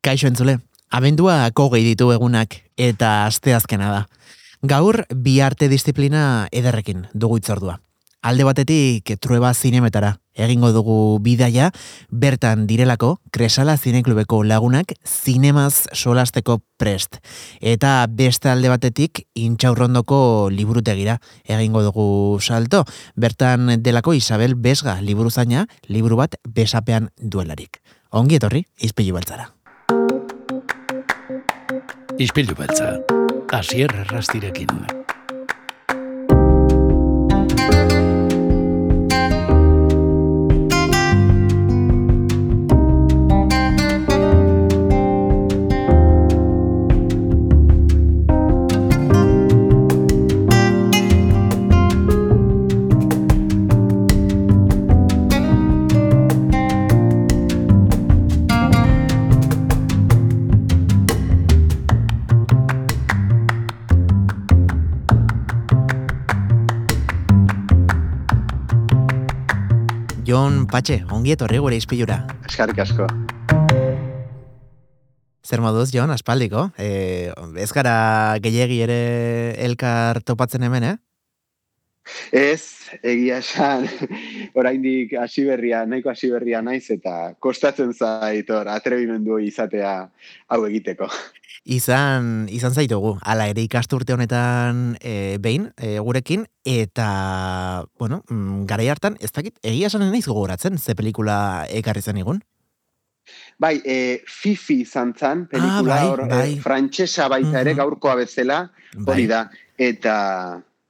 Kaixo entzule, abendua kogei ditu egunak eta asteazkena da. Gaur bi arte disiplina ederrekin dugu itzordua. Alde batetik trueba zinemetara egingo dugu bidaia, bertan direlako Kresala Zineklubeko lagunak zinemaz solasteko prest. Eta beste alde batetik intxaurrondoko liburutegira egingo dugu salto. Bertan delako Isabel Besga liburuzaina, liburu bat besapean duelarik. Ongi etorri, izpilu beltzara. Ispilu beltza. Asier Errastirekin. Asier Patxe, ongi etorri gure izpilura. Eskarrik asko. Zer moduz, Jon, aspaldiko? E, ez gara gehiagi ere elkar topatzen hemen, eh? Ez, egia esan, oraindik hasi berria, nahiko hasi berria naiz eta kostatzen zaitor atrebimendu izatea hau egiteko izan izan zaitugu hala ere ikasturte honetan e, behin e, gurekin eta bueno mm, garai hartan ez dakit egia esan naiz gogoratzen ze pelikula ekarri zen igun Bai, e, Fifi izan zan, pelikula ah, bai, hor, e, bai. e, frantxesa baita ere, gaurkoa bezala, hori bai. da. Eta,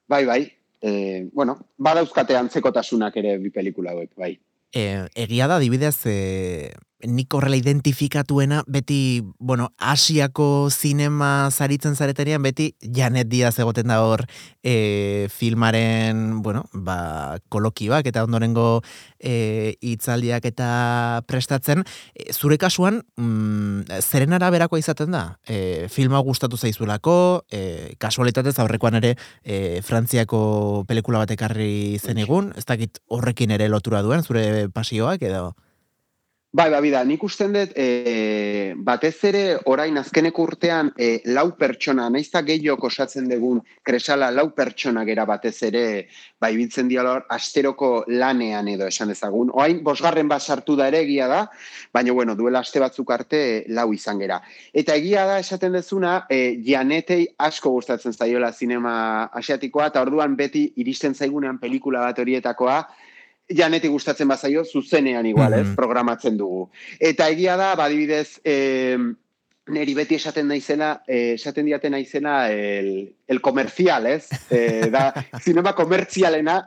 bai, bai, e, bueno, badauzkate antzekotasunak ere bi pelikula hauek, bai. E, egia da, dibidez, e, nik horrela identifikatuena beti, bueno, asiako zinema zaritzen zaretenean beti Janet Diaz egoten da hor e, filmaren, bueno, ba, kolokioak eta ondorengo e, itzaldiak eta prestatzen. E, zure kasuan, mm, zeren araberako izaten da? E, filma gustatu zaizulako, e, kasualitatez aurrekoan ere e, Frantziako pelikula batekarri zen egun, ez dakit horrekin ere lotura duen, zure pasioak edo... Bai, bai, da, nik usten dut, e, batez ere orain azkeneko urtean e, lau pertsona, naizta gehiok osatzen dugun kresala lau pertsona gera batez ere, bai, biltzen dialor, asteroko lanean edo esan dezagun. Oain, bosgarren bat sartu da ere egia da, baina, bueno, duela aste batzuk arte lau izan gera. Eta egia da, esaten dezuna, e, janetei asko gustatzen zaiola zinema asiatikoa, eta orduan beti iristen zaigunean pelikula bat horietakoa, janeti gustatzen bazaio, zuzenean igual, ez, mm-hmm. programatzen dugu. Eta egia da, badibidez, eh, neri beti esaten naizena, eh, esaten diaten naizena el, el comercial, ez? Eh, da, zinema komertzialena,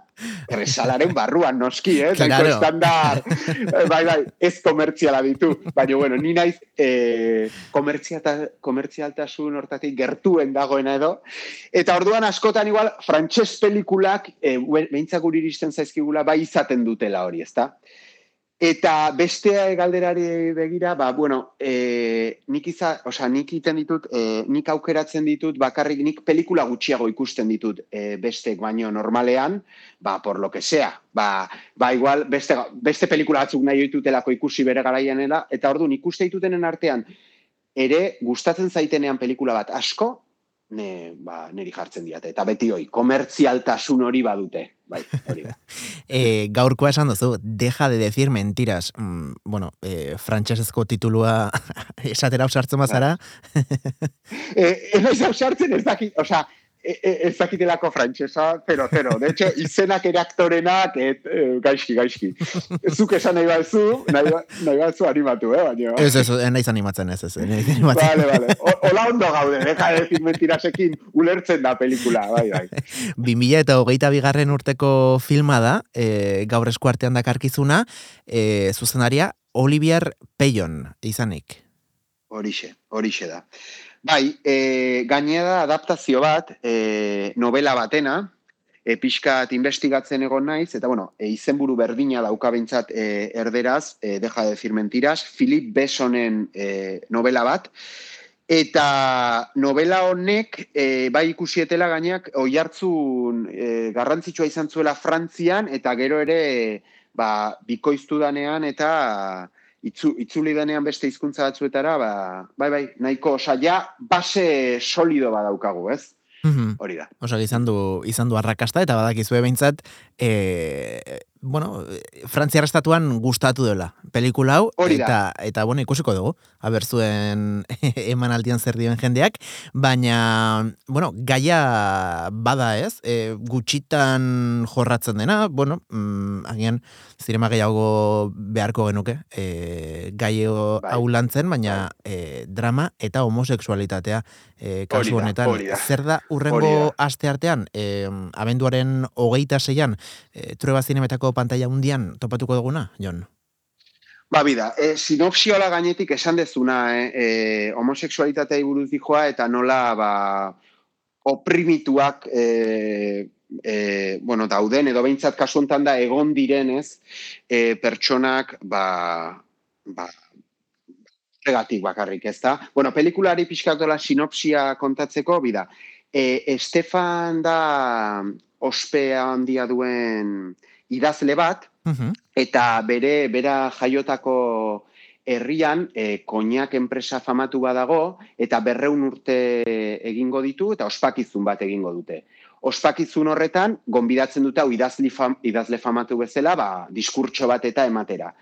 resalaren barruan noski, ez? Claro. estandar, eh, bai, bai, ez komertziala ditu. Baina, bueno, ni naiz eh, komertzialtasun hortatik gertuen dagoena edo. Eta orduan askotan igual, frantses pelikulak, eh, behintzak guri iristen zaizkigula, bai izaten dutela hori, ezta? Eta bestea galderari begira, ba, bueno, e, nik iza, oza, nik iten ditut, e, nik aukeratzen ditut, bakarrik nik pelikula gutxiago ikusten ditut e, bestek baino normalean, ba, por lo que sea, ba, ba igual, beste, beste pelikula batzuk nahi ditutelako ikusi bere garaianela, eta ordu nik uste ditutenen artean, ere, gustatzen zaitenean pelikula bat asko, ne, ba, neri jartzen diate. Eta beti hoi, komertzialtasun hori badute. Bai, hori da. e, gaurkoa esan duzu, deja de decir mentiras. Mm, bueno, e, frantsesezko titulua esatera ausartzen bazara. e, ez ausartzen ez dakit, osea, E, e, ez dakitelako frantxesa, pero, pero, de hecho, izenak ere aktorenak, et, e, gaizki, gaizki. Zuk esan nahi balzu, nahi, nahi balzu animatu, eh, baina. Ez, ez, nahi animatzen, ez, ez. Vale, vale. Ola ondo gaude, deja de decir mentirasekin, ulertzen da pelikula, bai, bai. Bimila eta hogeita bigarren urteko filma da, e, gaur eskuartean dakarkizuna, e, zuzenaria, Olivier Peyon, izanik. Horixe, horixe da. Bai, e, gainera adaptazio bat, e, novela batena, e, pixkat investigatzen egon naiz, eta bueno, e, izenburu berdina dauka bintzat e, erderaz, e, deja de decir mentiras, Philip Bessonen e, novela bat, eta novela honek, e, bai ikusietela gainak, oi hartzun e, garrantzitsua izan zuela Frantzian, eta gero ere, ba, bikoiztu danean, eta itzu, itzuli denean beste hizkuntza batzuetara, ba, bai, bai, nahiko, osa, ja, base solido badaukagu, ez? Mhm. Hori da. Osa, izan du, izan du arrakasta, eta badakizue behintzat, e, bueno, Frantziar estatuan gustatu dela pelikula hau, eta, eta, bueno, ikusiko dugu, haber zuen eman aldian zer dioen jendeak, baina, bueno, gaia bada ez, e, gutxitan jorratzen dena, bueno, mm, agian, zirema gehiago beharko genuke, e, gai Bai. hau lantzen, baina e, drama eta homosexualitatea e, kasu honetan. hori da. Zer da, urrengo da. aste artean, e, abenduaren hogeita zeian, e, trueba zinemetako pantalla hundian topatuko duguna, Jon? Ba, bida, e, sinopsiola gainetik esan dezuna, eh, e, homosexualitatea buruz dijoa, eta nola, ba, oprimituak, e, e, bueno, dauden, edo behintzat kasu honetan da, egon direnez, e, pertsonak, ba, ba, horregatik bakarrik, ez da? Bueno, pelikulari pixkatola sinopsia kontatzeko, bida, e, Estefan da ospea handia duen idazle bat, Mhm. eta bere bera jaiotako herrian e, koinak enpresa famatu badago eta berreun urte egingo ditu eta ospakizun bat egingo dute. Ospakizun horretan, gonbidatzen dute hau idazli fam, idazle famatu bezala, ba, diskurtso bat eta ematera.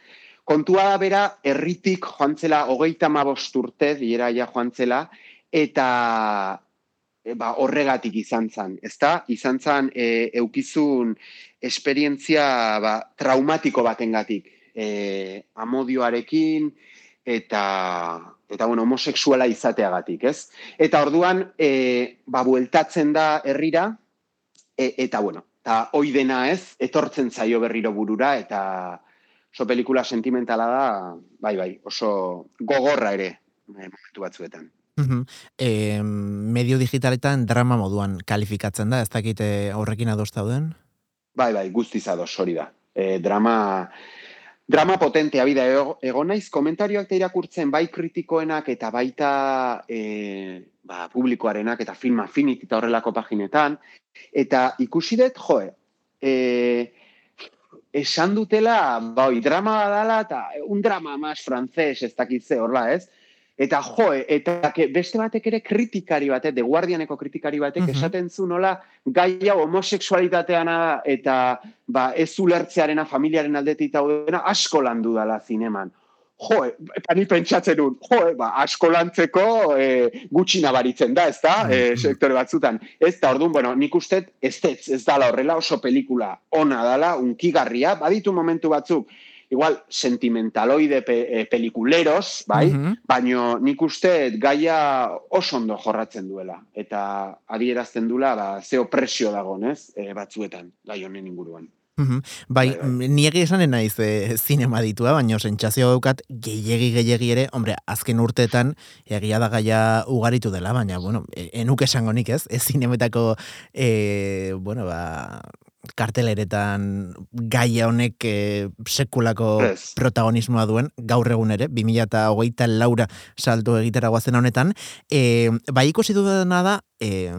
Kontua da bera, herritik joan zela, hogeita mabost urte, diera ja joan zela, eta e, ba, horregatik izan zen, ezta? Izan zen e, eukizun esperientzia ba, traumatiko batengatik, e, amodioarekin eta eta bueno, homosexuala izateagatik, ez? Eta orduan e, ba, bueltatzen da herrira e, eta bueno, eta hoi dena ez, etortzen zaio berriro burura eta oso pelikula sentimentala da, bai bai, oso gogorra ere momentu batzuetan. Mhm. E, medio digitaletan drama moduan kalifikatzen da, ez dakite horrekin ados dauden? Bai, bai, guztiz ados, hori da. E, drama, drama potentea, bida, ego, egon naiz komentarioak eta irakurtzen bai kritikoenak eta baita e, ba, publikoarenak eta film affinity eta horrelako paginetan, eta ikusi dut, joe, e, esan dutela, bai, drama badala, eta un drama mas frantzes, ez dakitze, horla, ez? Eta joe, eta beste batek ere kritikari batek, The Guardianeko kritikari batek, Mhm. esaten zu nola gai hau homosexualitateana da, eta ba, ez ulertzearena familiaren aldetik daudena asko landu dala zineman. Jo, eta ni pentsatzen dut, jo, ba, asko lantzeko e, gutxi nabaritzen da, ez da, e, Mhm. sektore batzutan. Ez da, orduan, bueno, nik uste ez ez, ez dala horrela oso pelikula ona dala, unkigarria, baditu momentu batzuk, igual sentimentaloide pe, e, pelikuleros, bai? Mhm. baino nik uste gaia oso ondo jorratzen duela eta adierazten dula ba ze opresio dagoen, ez? E, batzuetan gai honen inguruan. Bai, Bai, bai. mm, ni egia esanen naiz e, zinema ditua, baina sentsazio daukat gehiegi gehiegi ere, hombre, azken urteetan egia da gaia ugaritu dela, baina, bueno, e, enuk esango nik ez, ez zinemetako, e, bueno, ba, karteleretan gaia honek e, sekulako Ez. protagonismoa duen, gaur egun ere, 2008 laura salto egitera guazen honetan, e, bai ikusi dudana da, e,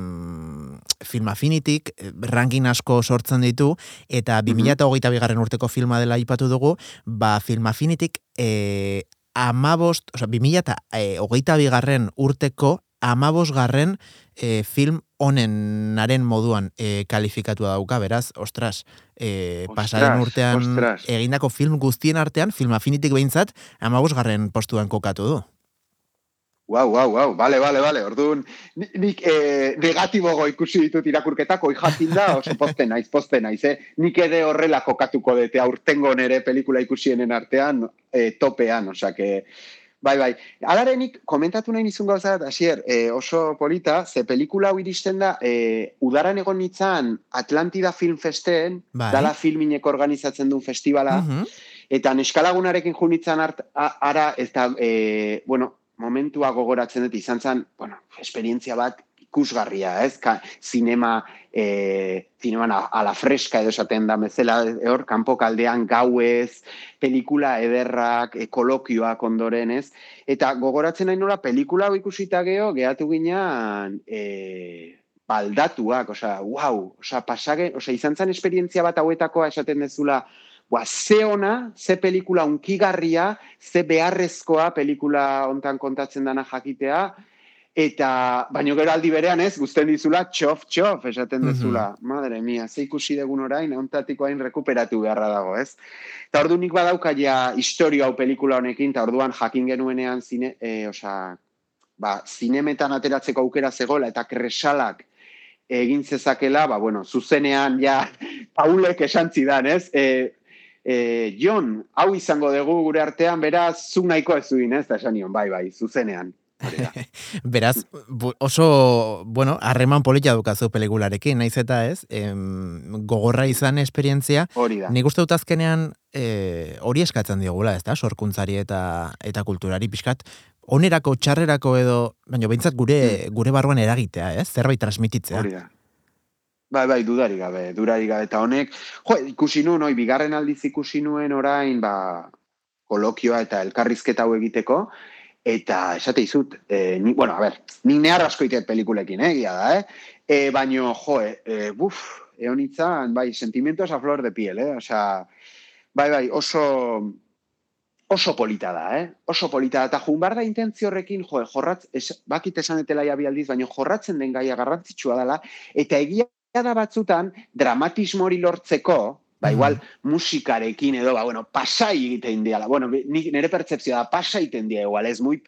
Film Affinitik, eh, ranking asko sortzen ditu, eta 2008 bigarren urteko filma dela aipatu dugu, ba Film Affinitik e, amabost, oza, 2008 bigarren urteko amabosgarren e, film honenaren moduan e, kalifikatua dauka, beraz, ostras, e, Ostras, pasaren urtean ostras. egindako film guztien artean, Film Affinitik behintzat, amabosgarren postuan kokatu du. Wow, wow, wow, vale, vale, vale. Orduan, ni- nik eh, negatibogo ikusi ditut irakurketak, oi jakin da, oso poste naiz, poste naiz, eh? Nik ere horrela kokatuko dute aurtengo nere pelikula ikusienen artean eh, topean, osea que Bai, bai. Alare nik komentatu nahi nizun gauza bat, asier, eh, oso polita, ze pelikula hau iristen da, eh, udaran egon nitzan Atlantida Film Festen, Bai. dala filminek organizatzen duen festivala, Mhm. Eta neskalagunarekin a- ara, ez da, e, bueno, momentua gogoratzen dut izan zen, bueno, esperientzia bat ikusgarria, ez? Ka, zinema, e, zineman a, a la fresca edo esaten da bezala, hor, kanpo kaldean gauez, pelikula ederrak, ekolokioak ondoren, ez? Eta gogoratzen nahi nola, pelikula ikusita geho, gehatu ginean, e, baldatuak, osea, wow, osea, pasage, osea, izan zen esperientzia bat hauetakoa esaten dezula, Ua, ze ona, ze pelikula unkigarria, ze beharrezkoa pelikula hontan kontatzen dana jakitea, eta baino gero aldi berean ez, guzten dizula, txof, txof, esaten dezula. Madre mia, ze ikusi degun orain, hontatiko hain rekuperatu beharra dago, ez? Eta ordu nik badauka ja historio hau pelikula honekin, eta orduan jakin genuenean zine, e, osea, ba, zinemetan ateratzeko aukera zegoela, eta kresalak egin zezakela, ba, bueno, zuzenean ja Paulek esan zidan, ez? E, e, Jon, hau izango dugu gure artean, beraz, zu nahiko ez zuin, ez? Da esan nion, bai, bai, zuzenean. Beraz, oso, bueno, harreman polita dukazu pelikularekin, naiz eta ez, em, gogorra izan esperientzia, Hori da. nik uste dut azkenean e, hori eskatzen diogula, ez da, sorkuntzari eta eta kulturari pixkat, onerako, txarrerako edo, baina behintzat gure, gure barruan eragitea, ez, zerbait transmititzea. Hmm. Hori da. Bai, bai, dudarik gabe, dudarik gabe. Eta honek, jo, ikusi nuen, oi, bigarren aldiz ikusi nuen orain, ba, kolokioa eta elkarrizketa hau egiteko, eta esate izut, e, ni, bueno, a ber, nik nehar asko ite pelikulekin, eh, egia da, eh? E, baino, jo, e, buf, egon itzan, bai, sentimientos a flor de piel, eh? Osea, bai, bai, oso, oso polita da, eh? Oso polita da. Eta jun behar da intentzio horrekin, jo, jorratz, es, bakit esan etela ja bi aldiz, baina jorratzen den gaia garrantzitsua dela, eta egia da batzutan, dramatismo hori lortzeko, ba, Mhm. igual, musikarekin edo, ba, bueno, pasai egiten diala. Bueno, nik, nire pertsepzioa da, pasai egiten dia, igual, ez muy,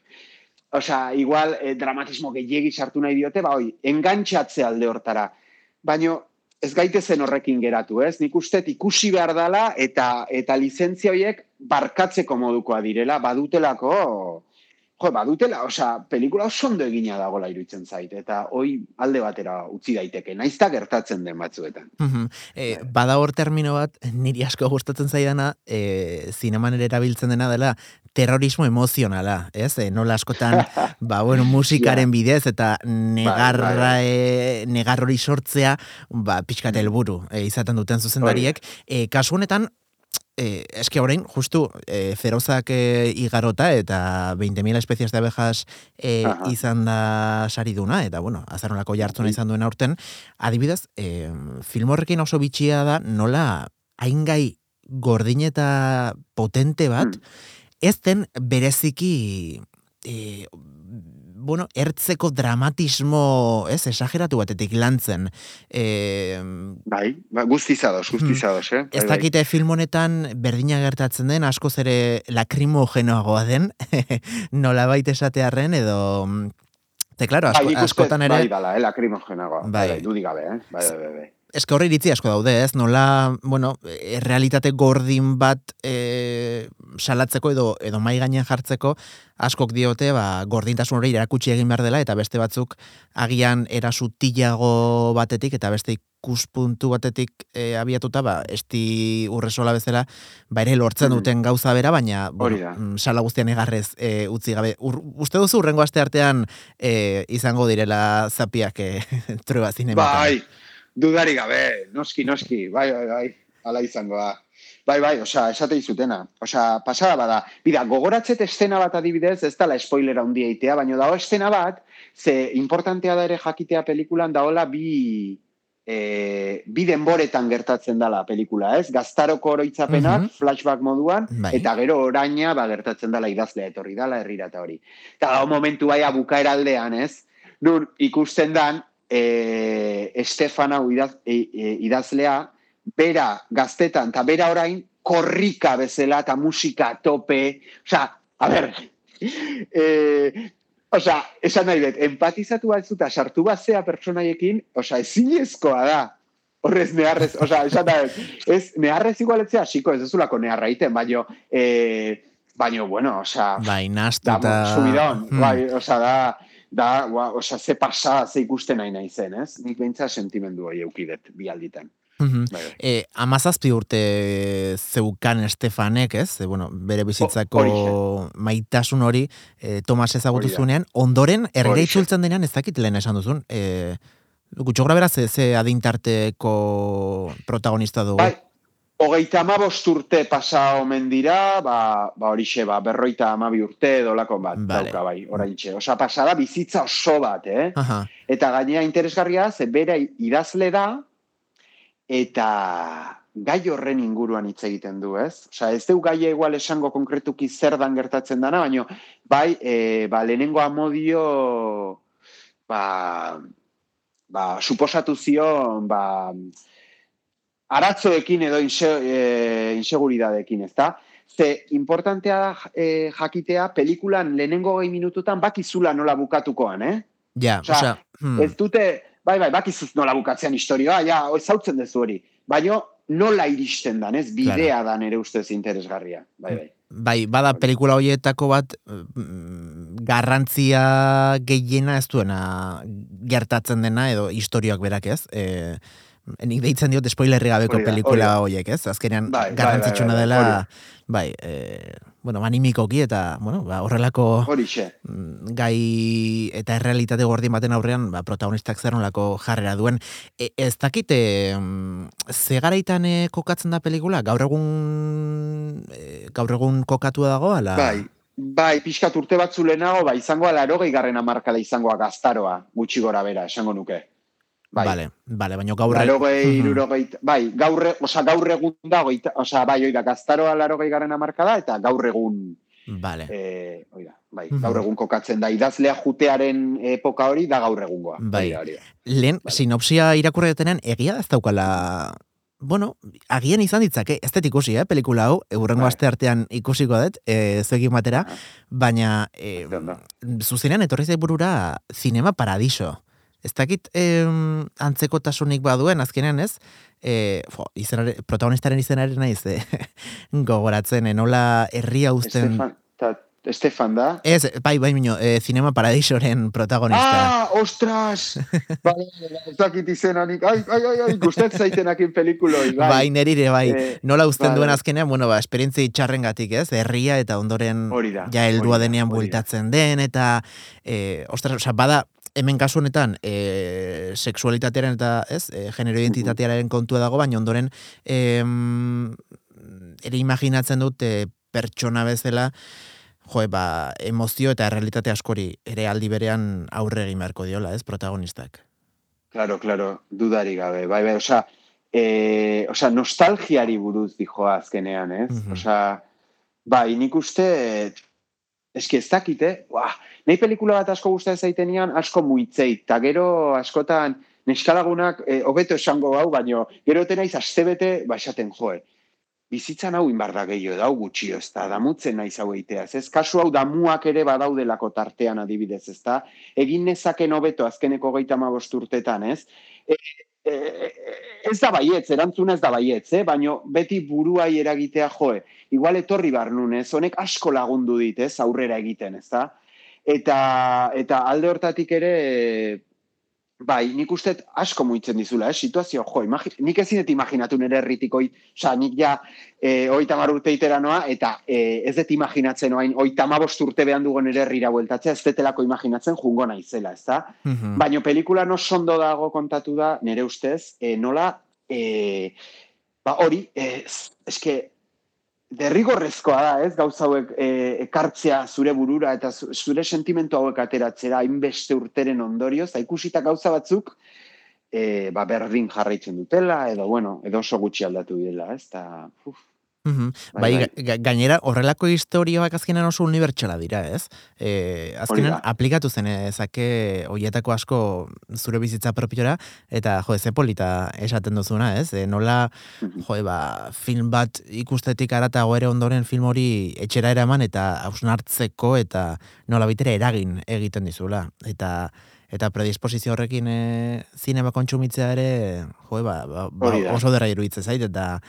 Osea, igual, eh, dramatismo gehiegi sartu nahi diote, ba, oi, engantxatze alde hortara. Baina, ez gaitezen horrekin geratu, ez? Nik uste ikusi behar dela eta eta lizentzia horiek barkatzeko modukoa direla, badutelako, jo, badutela, osea, pelikula oso ondo egina dagola iruditzen zait, eta hoi alde batera utzi daiteke, naizta gertatzen den batzuetan. Mhm. E, Bai. bada hor termino bat, niri asko gustatzen zaidana, e, zineman ere erabiltzen dena dela, terrorismo emozionala, ez? E, nola askotan, ba, bueno, musikaren bidez eta negarra, e, negar hori sortzea, ba, pixkat helburu e, izaten duten zuzendariek. E, kasu honetan, E, eske orain, justu, e, zerozak e, igarota eta 20.000 espezies de abejas e, Aha. izan da sariduna, eta bueno, azarnolako jartzuna izan duen aurten, adibidez, e, film horrekin oso bitxia da nola haingai gordin eta potente bat, Hmm. ez den bereziki e, bueno, ertzeko dramatismo, ez, esageratu batetik lantzen. E, Bai, ba, guztizados, guztizados, eh? Hmm. ez Bai, bai. dakite film honetan berdina gertatzen den, askoz ere lakrimogenoagoa den, nolabait esatearren, edo... Te, claro, asko, Bai, nik uste, askotan ere... bai, dala, eh, lakrimogenagoa. Bai. Bai, bai, dudik gabe, eh? Bai, bai, bai, bai. Ez horri iritzi asko daude, ez? Nola, bueno, realitate gordin bat e, salatzeko edo edo mai gainean jartzeko askok diote, ba, gordintasun hori erakutsi egin behar dela eta beste batzuk agian erasutilago batetik eta beste ikuspuntu batetik e, abiatuta, ba, esti urresola bezala, ba ere lortzen Mhm. duten gauza bera, baina, bueno, mm, sala guztian egarrez e, utzi gabe. Ur, uste duzu urrengo aste artean e, izango direla zapiak e, trueba zinemetan? Bai, dudari gabe, noski, noski, bai, bai, bai, ala izango da. Bai, bai, osea, esate izutena. Osea, pasada bada. Bida, gogoratzet estena bat adibidez, ez dala spoilera handia itea, baina dago estena bat, ze importantea da ere jakitea pelikulan daola bi, e, bi denboretan gertatzen dala pelikula, ez? Gaztaroko oroitzapenak, Mhm. flashback moduan, Bai. eta gero oraina ba, gertatzen dala idazlea etorri dala herrira eta hori. Eta dago momentu baia bukaera aldean, ez? Nun ikusten dan, e, Estefan hau idaz, e, e, idazlea, bera gaztetan, eta bera orain, korrika bezala eta musika tope, osea, a ber, e, osea, esan nahi dut, empatizatu batzuta sartu bazea pertsonaiekin, osea, ezinezkoa da. Horrez neharrez, osea, esan da, ez, neharrez igualetzea, hasiko ez dezulako neharra iten, baino, e, baino, bueno, osea, Bai, da, nastuta... subidon, Hmm. bai, osea, da, da, gua, osea, ze pasa, ze ikusten nahi nahi zen, ez? Nik beintza sentimendu hori eukidet, bi alditan. Mhm. Bai, bai. E, amazazpi urte zeukan Estefanek, ez? E, bueno, bere bizitzako horixe. maitasun hori e, Tomas ezagutu zuenean, ondoren Horixe. itzultzen denean ez dakit lehen esan duzun. E, Gutxo bera ze, ze adintarteko protagonista dugu. Bai, hogeita amabost urte pasa omen dira, ba, ba horixe, ba, berroita amabi urte dolako bat, Vale. dauka bai, oraintxe. Osa, pasada bizitza oso bat, eh? Aha, Eta gainea interesgarria, ze bera idazle da, eta gai horren inguruan hitz egiten du, ez? Osea, ez deu gaia igual esango konkretuki zer dan gertatzen dana, baina bai, e, ba, lehenengo amodio ba, ba, suposatu zion ba, aratzoekin edo inse, e, inseguridadekin, ez da? Ze, importantea da e, jakitea, pelikulan lehenengo gehi minututan bakizula nola bukatukoan, eh? Ja, Osea, osea, hmm, Ez dute, bai, bai, bakizuz nola bukatzean historioa, ja, ez zautzen dezu hori. Baina nola iristen dan, ez? Bidea da nere ustez interesgarria. Bai, bai. bai, bada pelikula horietako bat mm, garrantzia gehiena ez duena gertatzen dena edo historioak berak ez. E, nik deitzen diot spoilerri gabeko Hori da, pelikula hori horiek ez. Azkenean Bai, bai, garrantzitsuna bai, bai, dela, bai, e, bueno, animikoki eta, bueno, ba, horrelako Horixe. mm, gai eta errealitate gordin baten aurrean ba, protagonistak zer nolako jarrera duen. E, ez dakite, ze garaitan eh, kokatzen da pelikula? Gaur egun e, gaur egun kokatu dago, ala? Bai, bai, pixkat urte batzu lehenago, bai, izangoa laro garren amarkada izangoa gaztaroa, gutxi gora bera, esango nuke. Bai. Vale, vale, baina gaur Laro gehi, Mhm. irurogei, bai, gaur, osea, gaur egun da, goita, osea, bai, oida, gaztaroa laro garren amarkada, eta gaur egun, Vale. e, oida, bai, Mhm. gaur egun kokatzen da, idazlea jutearen epoka hori, da gaur egungoa. Bai. Hori da, hori da. Lehen, Vale. sinopsia irakurri detenean, egia ez daukala Bueno, agian izan ditzake, ez dut ikusi, eh, pelikula hau, eurrengo Bai. aste artean ikusiko dut, e, zuekin batera, Ah. baina e, zuzenean etorri zait burura Cinema Paradiso. Ez dakit em, antzekotasunik baduen, azkenean ez, e, jo, izenare, protagonistaren izenaren naiz, e, gogoratzen, eh, nola herria uzten... Estefan, ta, Estefan da? Ez, bai, bai, mino, e, Cinema Paradisoren protagonista. Ah, ostras! Bale, ez dakit izenanik. Ai, ai, ai, ai, gustat zaitenakin pelikuloi. bai, bai nerire, bai. Eh, Nola uzten bai, duen azkenean, bueno, ba, esperientzia itxarrengatik, ez? Herria eta ondoren Hori ja heldua denean bueltatzen den, eta, e, ostras, osea, bada, hemen kasu honetan, e, seksualitatearen eta, ez, e, genero identitatearen kontua dago, baina ondoren, em, ere imaginatzen dut, e, pertsona bezala, jo, ba, emozio eta realitate askori ere aldi berean aurre egin beharko diola, ez, protagonistak. Claro, claro, dudari gabe. Bai, bai, osea, eh, osea, nostalgiari buruz dijoa azkenean, ez? Mhm. Osea, bai, nik uste, eski ez dakite, buah, nahi pelikula bat asko gusta zaitenean, asko muitzeit, eta gero askotan, neskalagunak, eh, hobeto esango hau, baino, gero ete naiz astebete, ba, esaten joe, bizitzan hau inbarra gehiago da, gutxio, ez da, damutzen naiz hau eiteaz, ez? Kasu hau damuak ere badaudelako tartean adibidez, ez da? Egin nezaken hobeto azkeneko geita urtetan, ez? E, e, ez da baietz, erantzuna ez da baietz, eh? baina beti buruai eragitea joe. Igual etorri barnun, ez? Honek asko lagundu dit, ez? Aurrera egiten, ez da? Eta, eta alde hortatik ere, bai, nik uste asko muitzen dizula, eh? situazio, jo, imagi, nik ezin dut imaginatu nire herritik oi, oza, nik ja, e, oita urte itera noa, eta e, ez dut imaginatzen oain, oita urte behan dugu nire herrira bueltatzea, ez detelako imaginatzen jungo naizela, ez da? Mhm. Baina pelikula no sondo dago kontatu da, nire ustez, e, nola, e, ba hori, e, eske, derrigorrezkoa da, ez, gauza hauek e, ekartzea zure burura eta zu- zure sentimentu hauek ateratzera hainbeste urteren ondorioz, eta ikusita gauza batzuk, e, ba, berdin jarraitzen dutela, edo, bueno, edo oso gutxi aldatu direla, ez, eta, uf, Mhm. Bai, Bai, bai. ga- ga- gainera horrelako historioak azkenean oso unibertsala dira, ez? E, azkenan Hori da. aplikatu zen ezake hoietako asko zure bizitza propiora eta jo, ze polita esaten duzuna, ez? E, nola jo, ba, film bat ikustetik aratago ere ondoren film hori etxera eraman eta hausnartzeko eta nola bitera eragin egiten dizula. Eta eta predisposizio horrekin e, zinema kontsumitzea ere jo, ba, ba, ba, oso derra iruditzen zait eta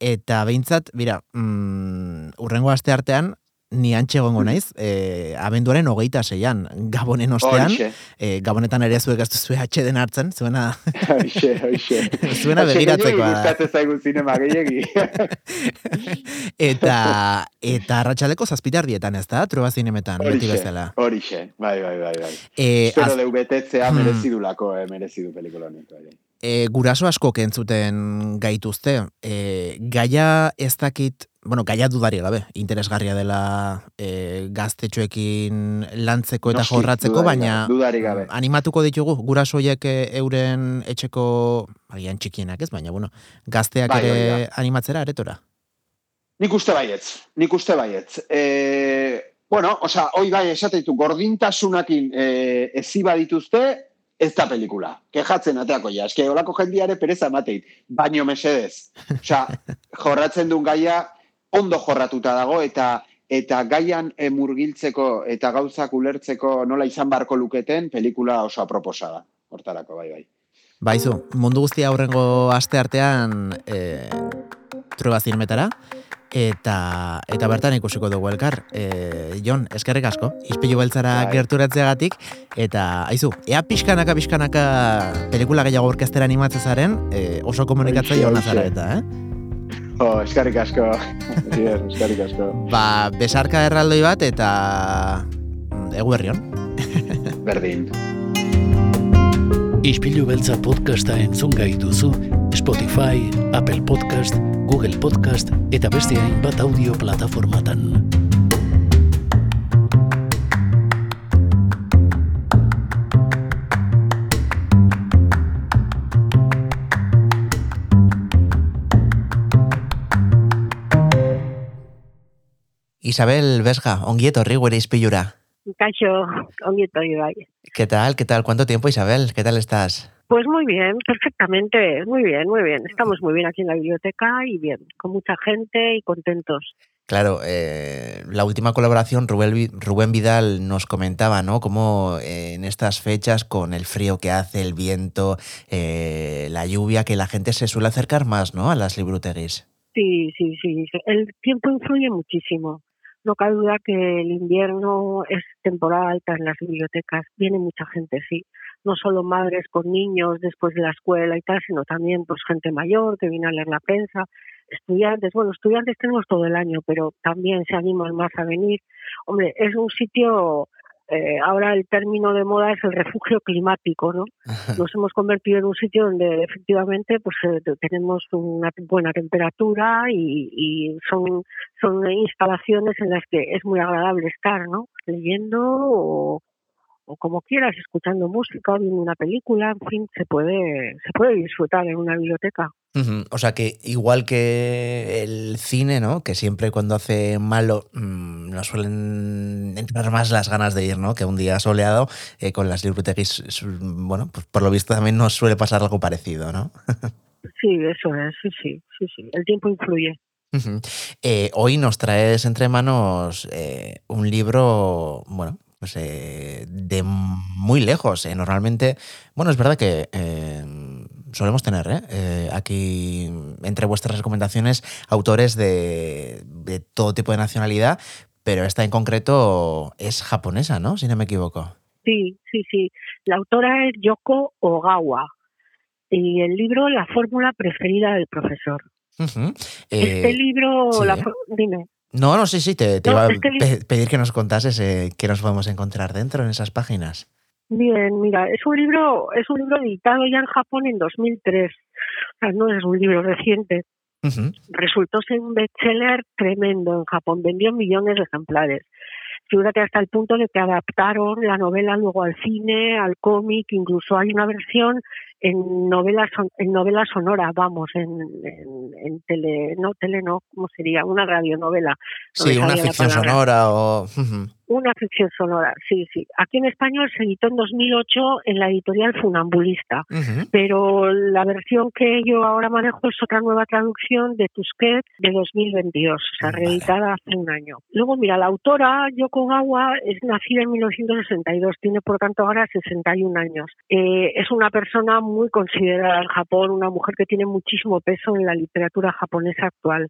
Eta behintzat, bira, mm, urrengo aste artean, ni antxe egongo naiz, e, abenduaren hogeita zeian, gabonen ostean, e, gabonetan ere zuek ez duzue atxeden hartzen, zuena, horixe, horixe. zuena begiratzekoa. Gustatzen zaigu zinema gehiegi. Eta, eta arratsaleko zazpitardietan ez da, truba zinemetan, beti bezala. horixe, bai, bai, bai, bai. E, Espero az- deu betetzea Hmm. merezi dulako, eh, merezi du pelikula honek. Bai. E, guraso asko kentzuten gaituzte. E, gaia ez dakit, bueno, gaia dudari gabe, interesgarria dela e, gaztetxoekin lantzeko eta Noski, jorratzeko, dudarik baina gabe, dudarik gabe. animatuko ditugu gurasoiek e, euren etxeko, agian txikienak ez, baina bueno, gazteak Bai, ere animatzera aretora. Nik uste baietz, nik uste baietz. E, bueno, osea, hoi bai esateitu, gordintasunakin e, ezi badituzte, ez da pelikula. Kejatzen ateako ja. Eske, olako jendiare pereza emateit. Baino mesedez. Osea, jorratzen duen gaia ondo jorratuta dago eta eta gaian e, murgiltzeko eta gauzak ulertzeko nola izan barko luketen pelikula oso aproposa da. Hortarako, bai, bai. Baizu, mundu guztia aurrengo aste artean e, trueba zinemetara, eta eta bertan ikusiko dugu elkar. E, Jon, eskerrik asko, izpilu beltzara Bai. gerturatzeagatik, eta aizu, ea pixkanaka pixkanaka pelikula gehiago orkestera animatzen zaren, e, oso komunikatzaile hona zara eta, eh? Jo, eskarrik asko. Zier, eskarrik asko. Ba, besarka erraldoi bat, eta mm, egu herrion. Berdin. Ispilu beltza podcasta entzun gai duzu Spotify, Apple Podcast, Google Podcast eta beste hainbat audio plataformatan. Isabel Vesga, ongi etorri gure izpilura. Cacho, ongi estoy, bai. ¿Qué tal? ¿Qué tal? ¿Cuánto tiempo, Isabel? ¿Qué tal estás? Pues muy bien, perfectamente, muy bien, muy bien. Estamos muy bien aquí en la biblioteca y bien, con mucha gente y contentos. Claro, eh, la última colaboración, Rubén, Rubén Vidal nos comentaba, ¿no? Cómo eh, en estas fechas, con el frío que hace, el viento, eh, la lluvia, que la gente se suele acercar más, ¿no? A las libruteguis. Sí, sí, sí, sí. El tiempo influye muchísimo. No cabe duda que el invierno es temporada alta en las bibliotecas. Viene mucha gente, sí. No solo madres con niños después de la escuela y tal, sino también pues gente mayor que viene a leer la prensa, estudiantes. Bueno, estudiantes tenemos todo el año, pero también se animan más a venir. Hombre, es un sitio, eh, ahora el término de moda es el refugio climático, ¿no? nos hemos convertido en un sitio donde efectivamente pues eh, tenemos una buena temperatura y, y son son instalaciones en las que es muy agradable estar, ¿no? Leyendo o, o como quieras, escuchando música, o viendo una película, en fin, se puede se puede disfrutar en una biblioteca. O sea que igual que el cine, ¿no? Que siempre cuando hace malo mm, nos suelen entrar más las ganas de ir, ¿no? Que un día soleado eh, con las es, bueno, pues por lo visto también nos suele pasar algo parecido, ¿no? Sí, eso es, sí, sí, sí, sí. El tiempo influye. Eh, hoy nos traes entre manos eh, un libro, bueno, pues eh, de muy lejos. eh. Normalmente, bueno, es verdad que eh, solemos tener ¿eh? Aquí entre vuestras recomendaciones autores de, de todo tipo de nacionalidad, pero esta en concreto es japonesa, ¿no? Si no me equivoco. Sí, sí, sí. La autora es Yoko Ogawa y el libro La fórmula preferida del profesor. Este Eh, libro, sí, la dime, no, no, sí, sí, te, te No, iba a pedir que nos contases eh, qué nos podemos encontrar dentro en esas páginas. Bien, mira, es un libro, es un libro editado ya en Japón en 2003. O sea, no es un libro reciente. Resultó ser un bestseller tremendo en Japón, vendió millones de ejemplares. Fíjate hasta el punto de que adaptaron la novela luego al cine, al cómic, incluso hay una versión en novela son- en novela sonora, vamos, en, en, en tele, no tele no, ¿cómo sería? Una radionovela. No Sí, una ficción sonora o... Una ficción sonora, sí, sí. Aquí en español se editó en 2008 en la editorial Funambulista, Ujú. pero la versión que yo ahora manejo es otra nueva traducción de Tusquet de 2022, o sea, reeditada hace un año. Luego, mira, la autora Yoko Gawa es nacida en 1962, tiene por tanto ahora 61 años. Eh, es una persona muy considerada en Japón, una mujer que tiene muchísimo peso en la literatura japonesa actual.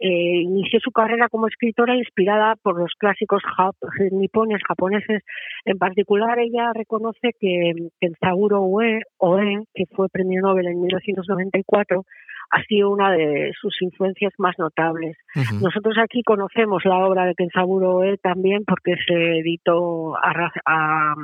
Eh, inició su carrera como escritora inspirada por los clásicos jap- nipones japoneses. En particular, ella reconoce que Kenzaburo Oe, Oe, que fue premio Nobel en 1994, ha sido una de sus influencias más notables. Nosotros aquí conocemos la obra de Kenzaburo Oe también porque se editó a, ra- a-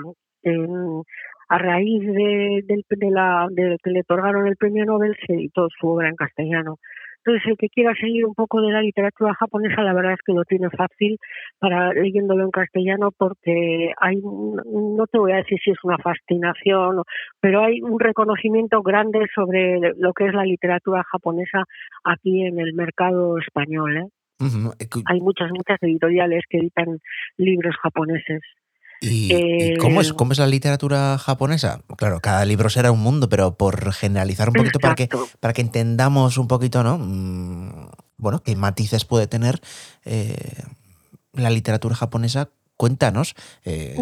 en- a raíz de, de, la, de que le otorgaron el premio Nobel se editó su obra en castellano. Entonces, el que quiera seguir un poco de la literatura japonesa, la verdad es que lo tiene fácil para leyéndolo en castellano porque hay, no te voy a decir si es una fascinación, pero hay un reconocimiento grande sobre lo que es la literatura japonesa aquí en el mercado español. ¿eh? Hay muchas, muchas editoriales que editan libros japoneses. ¿Y, cómo, es, cómo es la literatura japonesa? Claro, cada libro será un mundo, pero por generalizar un poquito para que, para que entendamos un poquito, ¿no? Mm, bueno, qué matices puede tener eh, la literatura japonesa, cuéntanos. Eh.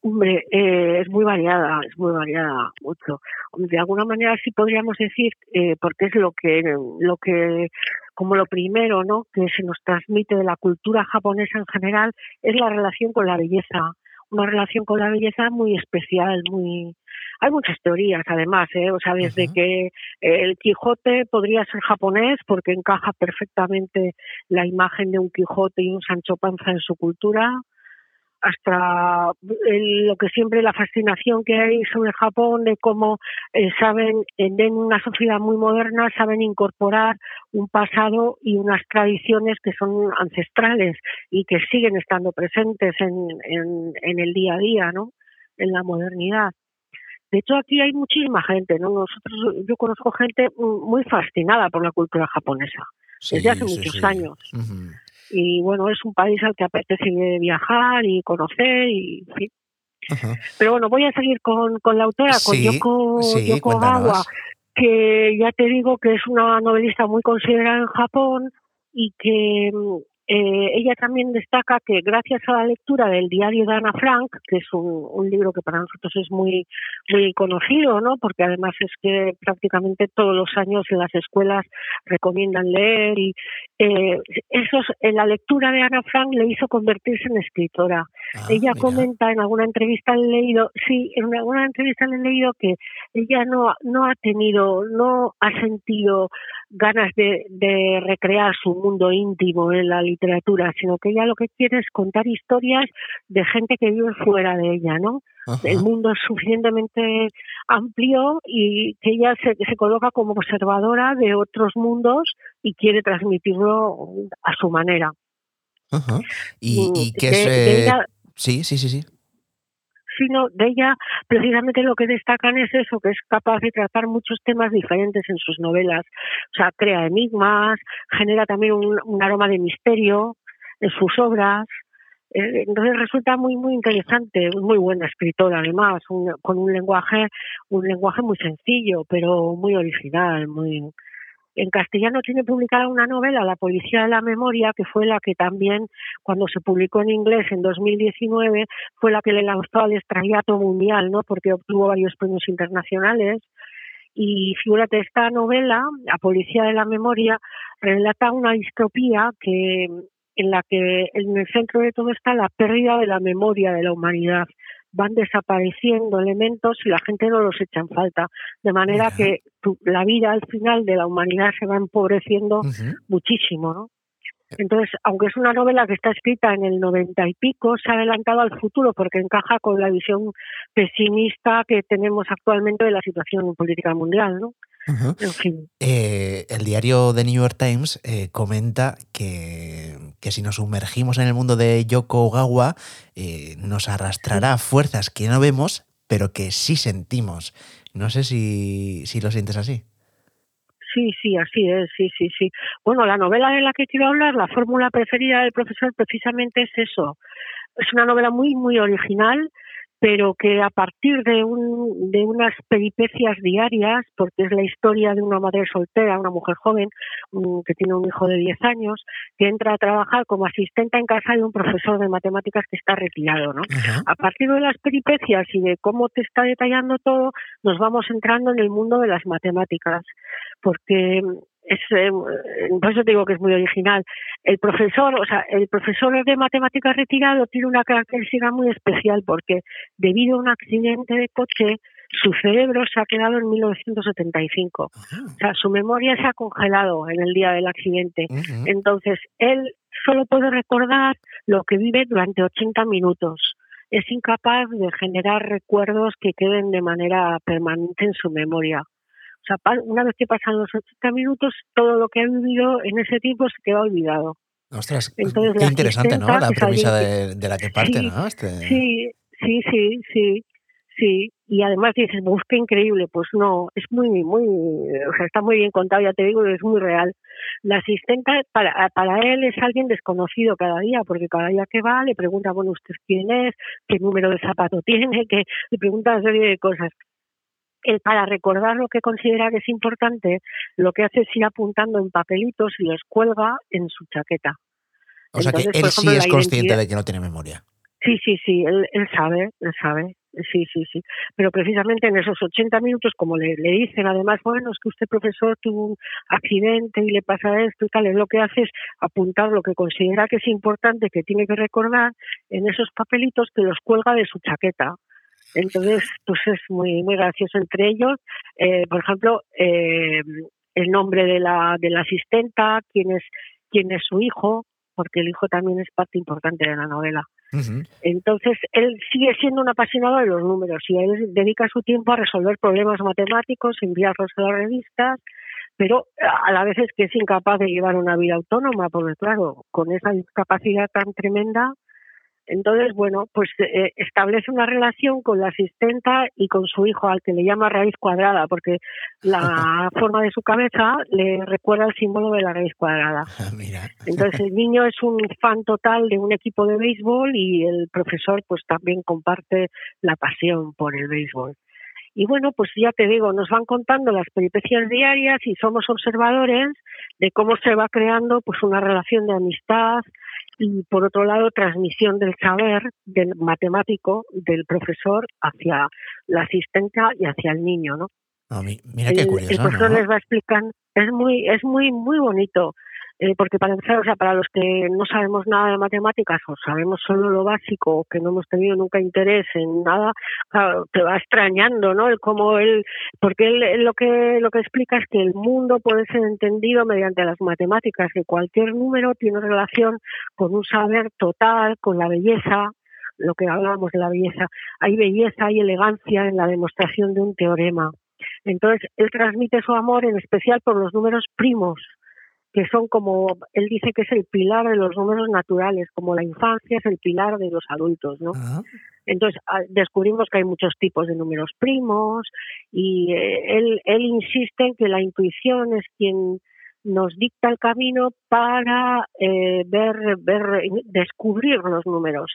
Hombre, eh, es muy variada, es muy variada mucho. De alguna manera sí podríamos decir, porque es lo que, lo que, como lo primero, ¿no? Que se nos transmite de la cultura japonesa en general, es la relación con la belleza una relación con la belleza muy especial, muy hay muchas teorías además, ¿eh? o sea, desde que el Quijote podría ser japonés porque encaja perfectamente la imagen de un Quijote y un Sancho Panza en su cultura, hasta lo que siempre la fascinación que hay sobre Japón de cómo eh, saben en una sociedad muy moderna saben incorporar un pasado y unas tradiciones que son ancestrales y que siguen estando presentes en, en, el día a día no en la modernidad. De hecho aquí hay muchísima gente no nosotros yo conozco gente muy fascinada por la cultura japonesa desde hace muchos años y bueno, es un país al que apetece viajar y conocer y Pero bueno, voy a seguir con, con la autora, con Yoko, Yoko Gawa, que ya te digo que es una novelista muy considerada en Japón y que mm, eh, ella también destaca que gracias a la lectura del diario de Ana Frank, que es un, libro que para nosotros es muy muy conocido, ¿no? Porque además es que prácticamente todos los años en las escuelas recomiendan leer y eh, eso en la lectura de Ana Frank le hizo convertirse en escritora. Ah, ella comenta en alguna entrevista he leído, sí, en alguna entrevista le he leído que ella no no ha tenido, no ha sentido ganas de, de recrear su mundo íntimo en la literatura, sino que ella lo que quiere es contar historias de gente que vive fuera de ella, ¿no? El mundo es suficientemente amplio y que ella se, se coloca como observadora de otros mundos y quiere transmitirlo a su manera. ¿Y, y qué es...? Eh, sí, sí, sí, sí sino de ella precisamente lo que destacan es eso, que es capaz de tratar muchos temas diferentes en sus novelas. O sea, crea enigmas, genera también un, aroma de misterio en sus obras. Eh, entonces resulta muy muy interesante, muy buena escritora además, con un lenguaje un lenguaje muy sencillo, pero muy original, muy en castellano tiene publicada una novela, La Policía de la Memoria, que fue la que también, cuando se publicó en inglés en 2019, fue la que le lanzó al estrellato mundial, ¿no? Porque obtuvo varios premios internacionales. Y figúrate, esta novela, La Policía de la Memoria, relata una distopía que en la que en el centro de todo está la pérdida de la memoria de la humanidad van desapareciendo elementos y la gente no los echa en falta. De manera que la vida al final de la humanidad se va empobreciendo muchísimo, ¿no? Entonces, aunque es una novela que está escrita en el noventa y pico, se ha adelantado al futuro porque encaja con la visión pesimista que tenemos actualmente de la situación política mundial, ¿no? Eh, el diario The New York Times eh, comenta que, si nos sumergimos en el mundo de Yoko Ogawa, eh, nos arrastrará fuerzas que no vemos, pero que sí sentimos. No sé si, si lo sientes así. Sí, sí, así es, sí, sí, sí. Bueno, la novela de la que quiero hablar, la fórmula preferida del profesor, precisamente es eso. Es una novela muy, muy original, pero que a partir de, un, de unas peripecias diarias, porque es la historia de una madre soltera, una mujer joven que tiene un hijo de 10 años, que entra a trabajar como asistente en casa de un profesor de matemáticas que está retirado. ¿no? A partir de las peripecias y de cómo te está detallando todo, nos vamos entrando en el mundo de las matemáticas, porque es eh, por eso digo que es muy original. El profesor, o sea, el profesor de matemáticas retirado tiene una característica muy especial porque debido a un accidente de coche su cerebro se ha quedado en 1975. O sea, su memoria se ha congelado en el día del accidente. Entonces, él solo puede recordar lo que vive durante 80 minutos. es incapaz de generar recuerdos que queden de manera permanente en su memoria. Sea, una vez que pasan los 80 minutos, todo lo que ha vivido en ese tiempo se queda olvidado. Ostras, Entonces, qué interesante, ¿no? La premisa de, la que parte, ¿no? Este... Sí, sí, sí, sí. Sí, y además dices, busca increíble, pues no, es muy, muy, o sea, está muy bien contado, ya te digo, es muy real. La asistente para, para él es alguien desconocido cada día, porque cada día que va le pregunta, bueno, ¿usted quién es? ¿Qué número de zapato tiene? que Le pregunta una serie de cosas. Él, para recordar lo que considera que es importante, lo que hace es ir apuntando en papelitos y los cuelga en su chaqueta. O sea que él sí es consciente de que no tiene memoria. Sí, sí, sí, él, él sabe, él sabe. Sí, sí, sí. Pero precisamente en esos 80 minutos, como le, le dicen, además, bueno, es que usted, profesor, tuvo un accidente y le pasa esto y tal, es lo que hace es apuntar lo que considera que es importante, que tiene que recordar en esos papelitos que los cuelga de su chaqueta. Entonces, pues es muy, muy gracioso entre ellos. Eh, por ejemplo, eh, el nombre de la, de la asistenta, quién es, quién es su hijo, porque el hijo también es parte importante de la novela. Entonces, él sigue siendo un apasionado de los números y él dedica su tiempo a resolver problemas matemáticos, enviarlos a las revistas, pero a la vez es que es incapaz de llevar una vida autónoma, porque claro, con esa discapacidad tan tremenda, entonces, bueno, pues eh, establece una relación con la asistenta y con su hijo, al que le llama raíz cuadrada, porque la forma de su cabeza le recuerda el símbolo de la raíz cuadrada. Ah, Entonces, el niño es un fan total de un equipo de béisbol y el profesor, pues también comparte la pasión por el béisbol. Y bueno, pues ya te digo, nos van contando las peripecias diarias y somos observadores de cómo se va creando pues una relación de amistad, y por otro lado transmisión del saber del matemático del profesor hacia la asistenta y hacia el niño, ¿no? mira qué curioso, el, profesor les va explicando, es muy es muy muy bonito eh, porque para empezar, o sea, para los que no sabemos nada de matemáticas o sabemos solo lo básico, o que no hemos tenido nunca interés en nada, te va extrañando, ¿no? El cómo él, porque él, lo que lo que explica es que el mundo puede ser entendido mediante las matemáticas, que cualquier número tiene relación con un saber total, con la belleza, lo que hablábamos de la belleza. Hay belleza, hay elegancia en la demostración de un teorema. Entonces, él transmite su amor en especial por los números primos, que son como, él dice que es el pilar de los números naturales, como la infancia es el pilar de los adultos, ¿no? Entonces ah, descubrimos que hay muchos tipos de números primos y eh, él, él insiste en que la intuición es quien nos dicta el camino para eh, ver, ver, descubrir los números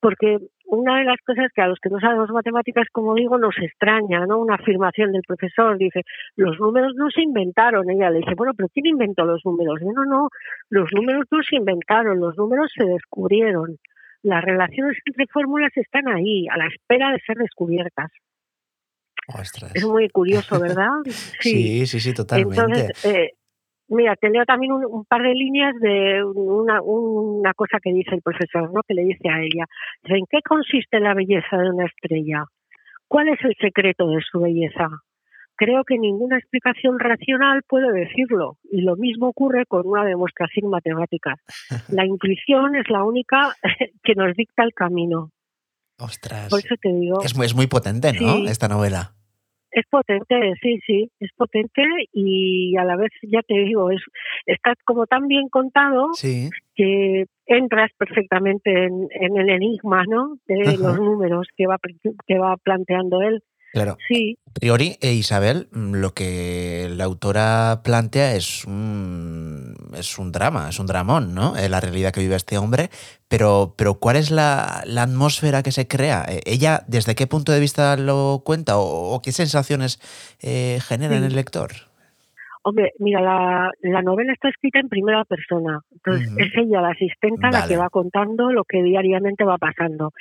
porque una de las cosas que a los que no sabemos matemáticas, como digo, nos extraña, ¿no? Una afirmación del profesor, dice, los números no se inventaron. Ella le dice, bueno, pero ¿quién inventó los números? no, no, los números no se inventaron, los números se descubrieron. Las relaciones entre fórmulas están ahí, a la espera de ser descubiertas. Es muy curioso, ¿verdad? Sí, sí, sí, totalmente. Entonces, eh, Mira, te leo también un, par de líneas de una, una cosa que dice el profesor, ¿no? Que le dice a ella. ¿En qué consiste la belleza de una estrella? ¿Cuál es el secreto de su belleza? Creo que ninguna explicación racional puede decirlo, y lo mismo ocurre con una demostración matemática. La intuición es la única que nos dicta el camino. Ostras. Por eso te digo. Es muy, es muy potente, ¿no? Esta novela. Es potente, sí, sí, es potente y a la vez, ya te digo, es está como tan bien contado que entras perfectamente en, el enigma, ¿no? De los números que va, que va planteando él. Claro. Sí. A priori, eh, Isabel, mm, lo que la autora plantea es un, es un drama, es un dramón, ¿no? Eh, la realidad que vive este hombre. Pero, pero ¿cuál es la, atmósfera que se crea? Eh, ¿Ella desde qué punto de vista lo cuenta o, qué sensaciones genera en el lector? Hombre, mira, la, la, novela está escrita en primera persona. Entonces, es ella, la asistenta, la que va contando lo que diariamente va pasando.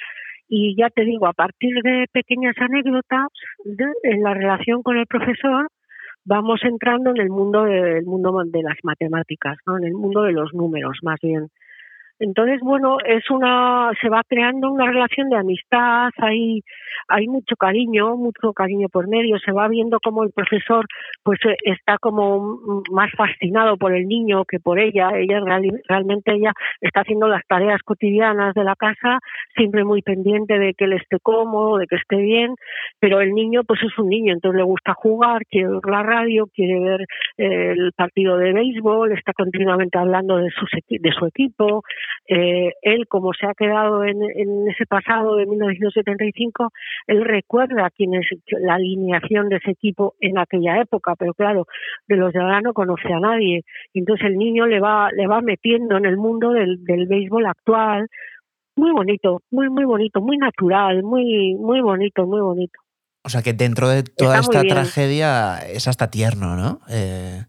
Y ya te digo, a partir de pequeñas anécdotas en la relación con el profesor, vamos entrando en el mundo del mundo de las matemáticas, ¿no? en el mundo de los números más bien. Entonces, bueno, es una, se va creando una relación de amistad, hay, hay mucho cariño, mucho cariño por medio, se va viendo como el profesor pues eh, está como más fascinado por el niño que por ella, ella realmente ella está haciendo las tareas cotidianas de la casa, siempre muy pendiente de que él esté cómodo, de que esté bien, pero el niño pues es un niño, entonces le gusta jugar, quiere ver la radio, quiere ver eh, el partido de béisbol, está continuamente hablando de su, de su equipo, eh, él como se ha quedado en, en ese pasado de 1975, él recuerda quién es la alineación de ese equipo en aquella época, pero claro, de los de ahora no conoce a nadie. Y entonces el niño le va, le va metiendo en el mundo del, del béisbol actual. Muy bonito, muy, muy bonito, muy natural, muy, muy bonito, muy bonito. O sea que dentro de toda esta tragedia es hasta tierno, ¿no? Eh...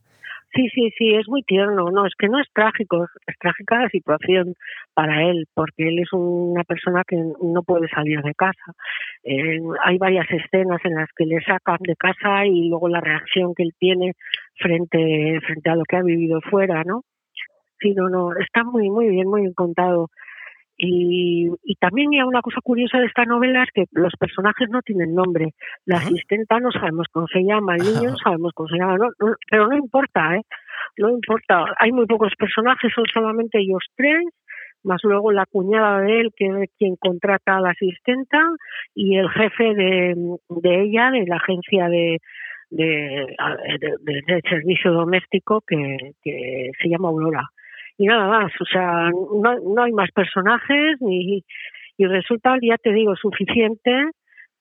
Sí, sí, sí, es muy tierno. No, es que no es trágico, es trágica la situación para él, porque él es una persona que no puede salir de casa. Eh, hay varias escenas en las que le sacan de casa y luego la reacción que él tiene frente, frente a lo que ha vivido fuera, ¿no? Sí, no, no, está muy, muy bien, muy bien contado. Y, y también hay una cosa curiosa de esta novela es que los personajes no tienen nombre. La asistenta no sabemos cómo se llama, el niño no sabemos cómo se llama, pero no importa, ¿eh? No importa. Hay muy pocos personajes, son solamente ellos tres, más luego la cuñada de él, que es quien contrata a la asistenta, y el jefe de, de ella, de la agencia de, de, de, de servicio doméstico, que, que se llama Aurora y nada más, o sea, no, hay más personajes ni, y resulta, ya te digo, suficiente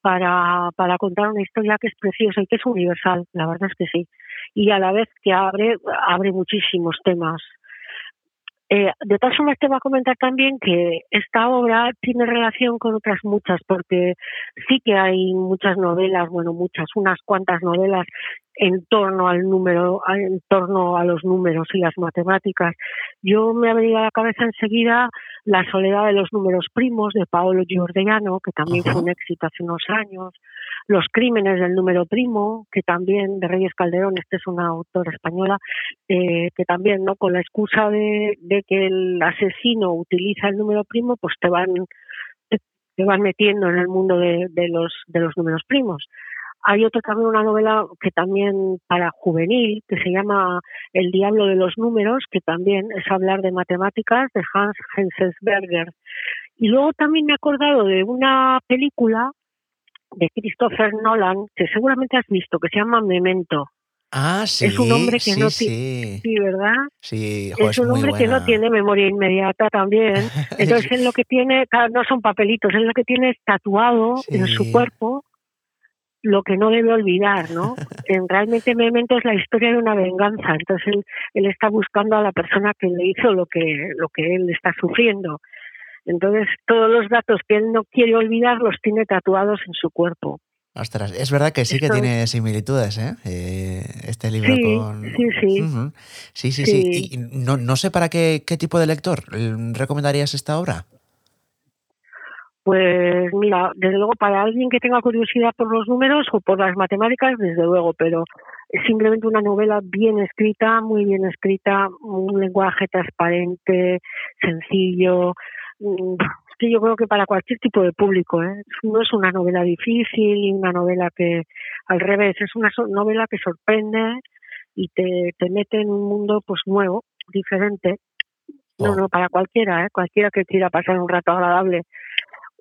para, para contar una historia que es preciosa y que es universal, la verdad es que sí. Y a la vez que abre, abre muchísimos temas eh, de todas formas, te voy a comentar también que esta obra tiene relación con otras muchas, porque sí que hay muchas novelas, bueno, muchas, unas cuantas novelas en torno al número, en torno a los números y las matemáticas. Yo me ha venido a la cabeza enseguida La soledad de los números primos de Paolo Giordano, que también fue un éxito hace unos años. Los crímenes del número primo, que también de Reyes Calderón, este es una autora española, eh, que también, ¿no? Con la excusa de, que el asesino utiliza el número primo, pues te van te van metiendo en el mundo de, de los de los números primos. Hay otra también una novela que también para juvenil que se llama El diablo de los números, que también es hablar de matemáticas de Hans Henselsberger. Y luego también me he acordado de una película de Christopher Nolan, que seguramente has visto, que se llama Memento. Ah, sí. Es un hombre que no tiene. Sí. ¿verdad? Sí, es un hombre que no tiene memoria inmediata también. Entonces, él lo que tiene, no son papelitos, él lo que tiene es tatuado en su cuerpo lo que no debe olvidar, ¿no? En, realmente Memento es la historia de una venganza, entonces él, él, está buscando a la persona que le hizo lo que, lo que él está sufriendo. Entonces, todos los datos que él no quiere olvidar los tiene tatuados en su cuerpo. Ostras, es verdad que sí que tiene similitudes, ¿eh? ¿eh? Este libro con... Sí, sí. Sí, sí, sí. Y no, no sé para qué, qué tipo de lector recomendarías esta obra. Pues mira, desde luego para alguien que tenga curiosidad por los números o por las matemáticas, desde luego, pero es simplemente una novela bien escrita, muy bien escrita, un lenguaje transparente, sencillo, Mm, que yo creo que para cualquier tipo de público, ¿eh? no es una novela difícil y una novela que, al revés, es una novela que sorprende y te, te mete en un mundo pues nuevo, diferente. No, no, para cualquiera, ¿eh? cualquiera que quiera pasar un rato agradable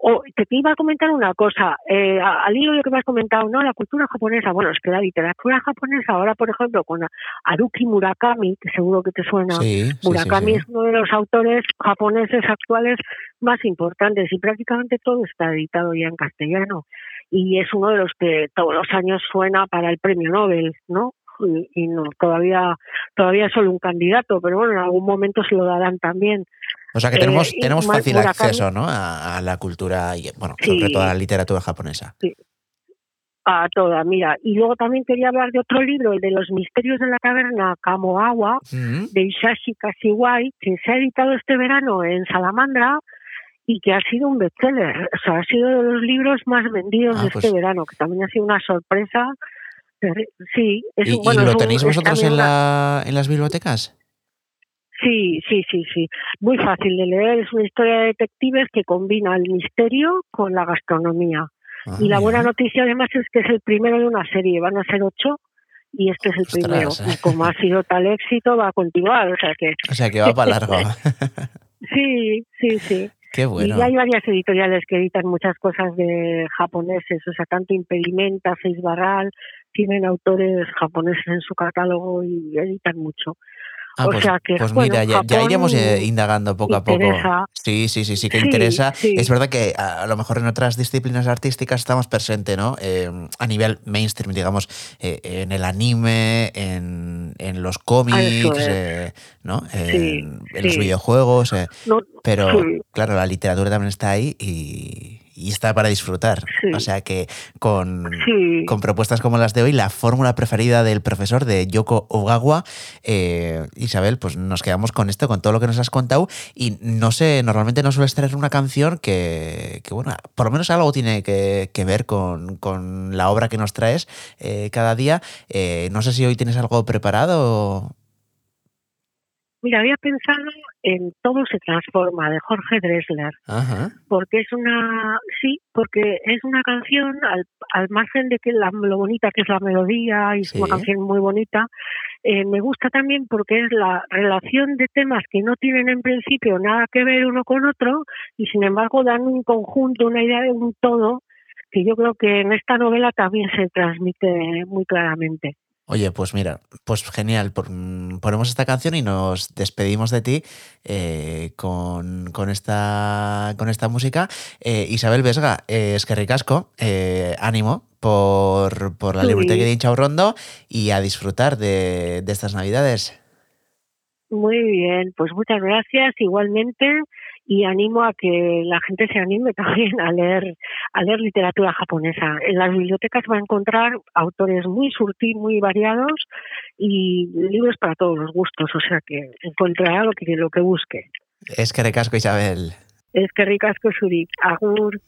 o te iba a comentar una cosa, eh, al hilo de lo que me has comentado, ¿no? La cultura japonesa, bueno, es que la literatura japonesa, ahora por ejemplo con Haruki Murakami, que seguro que te suena, Murakami es uno de los autores japoneses actuales más importantes y prácticamente todo está editado ya en castellano y es uno de los que todos los años suena para el premio Nobel, ¿no? Y, no, todavía, todavía es solo un candidato, pero bueno, en algún momento se lo darán también. O sea que tenemos, eh, tenemos fácil acceso ¿no? A, la cultura y, bueno, sobre todo a la literatura japonesa. Sí. A toda, mira. Y luego también quería hablar de otro libro, el de los misterios de la caverna Kamoawa, de Ishashi Kashiwai, que se ha editado este verano en Salamandra y que ha sido un bestseller. O sea, ha sido de los libros más vendidos ah, de pues este verano, que también ha sido una sorpresa. Sí, es, ¿Y, bueno, ¿y lo tenéis vosotros en, la, en las bibliotecas? Sí, sí, sí, sí. Muy fácil de leer. Es una historia de detectives que combina el misterio con la gastronomía. Ah, y la buena mira. noticia además es que es el primero de una serie, van a ser ocho y este es el Ostras. primero. Y como ha sido tal éxito, va a continuar. O sea que O sea que va para largo. sí, sí, sí. Qué bueno. Y hay varias editoriales que editan muchas cosas de japoneses, o sea, tanto Impedimenta, Seis Barral, tienen autores japoneses en su catálogo y editan mucho. Ah, o pues, sea que, pues bueno, mira, ya, ya iremos eh, indagando poco a poco. Sí, sí, sí, sí que Sí, interesa. sí. Es verdad que a, a lo mejor en otras disciplinas artísticas estamos presentes, ¿no? Eh, a nivel mainstream, digamos, eh, en el anime, en, en los cómics, es. eh, ¿no? En, los videojuegos. No, pero claro, la literatura también está ahí y, y está para disfrutar. Sí. O sea que con, sí. con propuestas como las de hoy, la fórmula preferida del profesor de Yoko Ogawa. Eh, Isabel, pues nos quedamos con esto, con todo lo que nos has contado. Y no sé, normalmente no sueles traer una canción que, que, bueno, por lo menos algo tiene que, que ver con, con la obra que nos traes eh, cada día. Eh, no sé si hoy tienes algo preparado. Mira, había pensado en Todo se transforma de Jorge Dressler, Ajá. porque es una, sí, porque es una canción al, al margen de que la, lo bonita que es la melodía y es una canción muy bonita, eh, me gusta también porque es la relación de temas que no tienen en principio nada que ver uno con otro y sin embargo dan un conjunto, una idea de un todo que yo creo que en esta novela también se transmite muy claramente. Oye, pues mira, pues genial. ponemos esta canción y nos despedimos de ti eh, con, con esta, con esta música. Eh, Isabel Vesga, eh, es que ricasco, eh, ánimo por, por la Sí. libreta que de Rondo y a disfrutar de, de estas navidades. Muy bien, pues muchas gracias igualmente y animo a que la gente se anime también a leer a leer literatura japonesa. En las bibliotecas va a encontrar autores muy surti, muy variados y libros para todos los gustos, o sea que encontrará lo que lo que busque. Es que ricasco, Isabel. Es que ricasco suri, agur.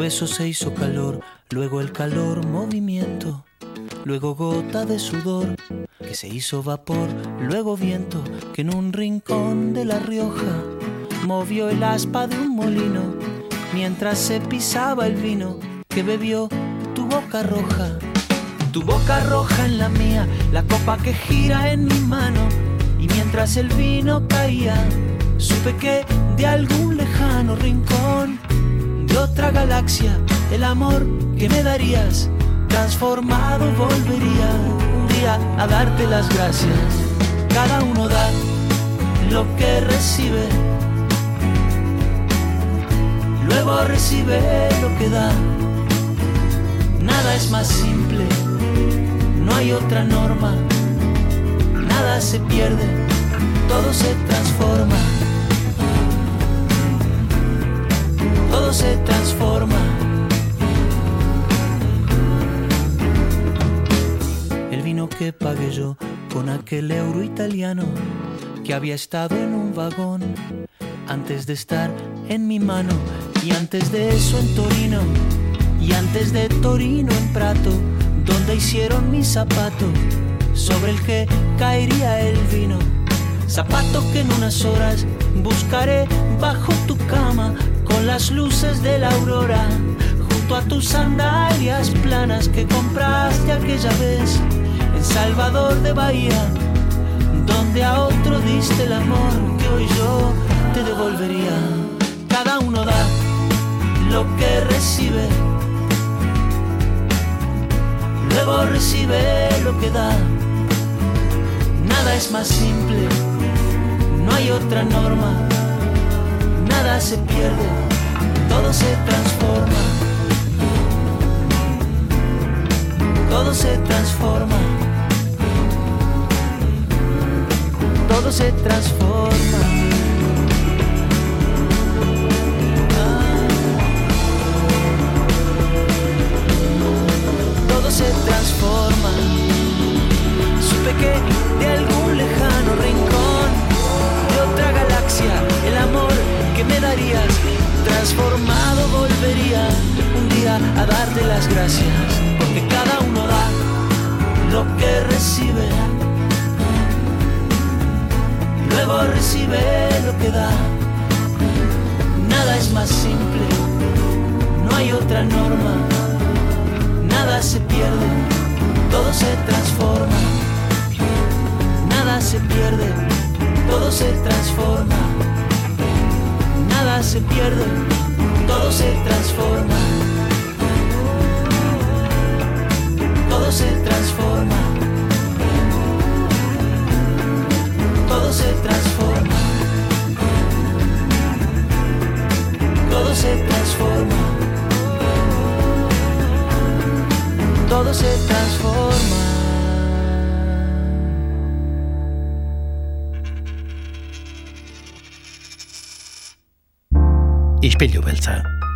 Beso se hizo calor, luego el calor movimiento, luego gota de sudor que se hizo vapor, luego viento que en un rincón de La Rioja movió el aspa de un molino mientras se pisaba el vino que bebió tu boca roja. Tu boca roja en la mía, la copa que gira en mi mano y mientras el vino caía, supe que de algún lejano rincón de otra galaxia, el amor que me darías, transformado volvería un día a darte las gracias. Cada uno da lo que recibe, luego recibe lo que da. Nada es más simple, no hay otra norma, nada se pierde, todo se transforma. Todo se transforma. El vino que pagué yo con aquel euro italiano que había estado en un vagón antes de estar en mi mano y antes de eso en Torino y antes de Torino en Prato donde hicieron mi zapato sobre el que caería el vino zapato que en unas horas buscaré bajo tu cama con las luces de la aurora, junto a tus sandalias planas que compraste aquella vez en Salvador de Bahía, donde a otro diste el amor que hoy yo te devolvería. Cada uno da lo que recibe, luego recibe lo que da. Nada es más simple, no hay otra norma nada se pierde, todo se transforma. Todo se transforma. Todo se transforma.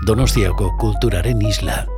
Donostiako kulturaren isla.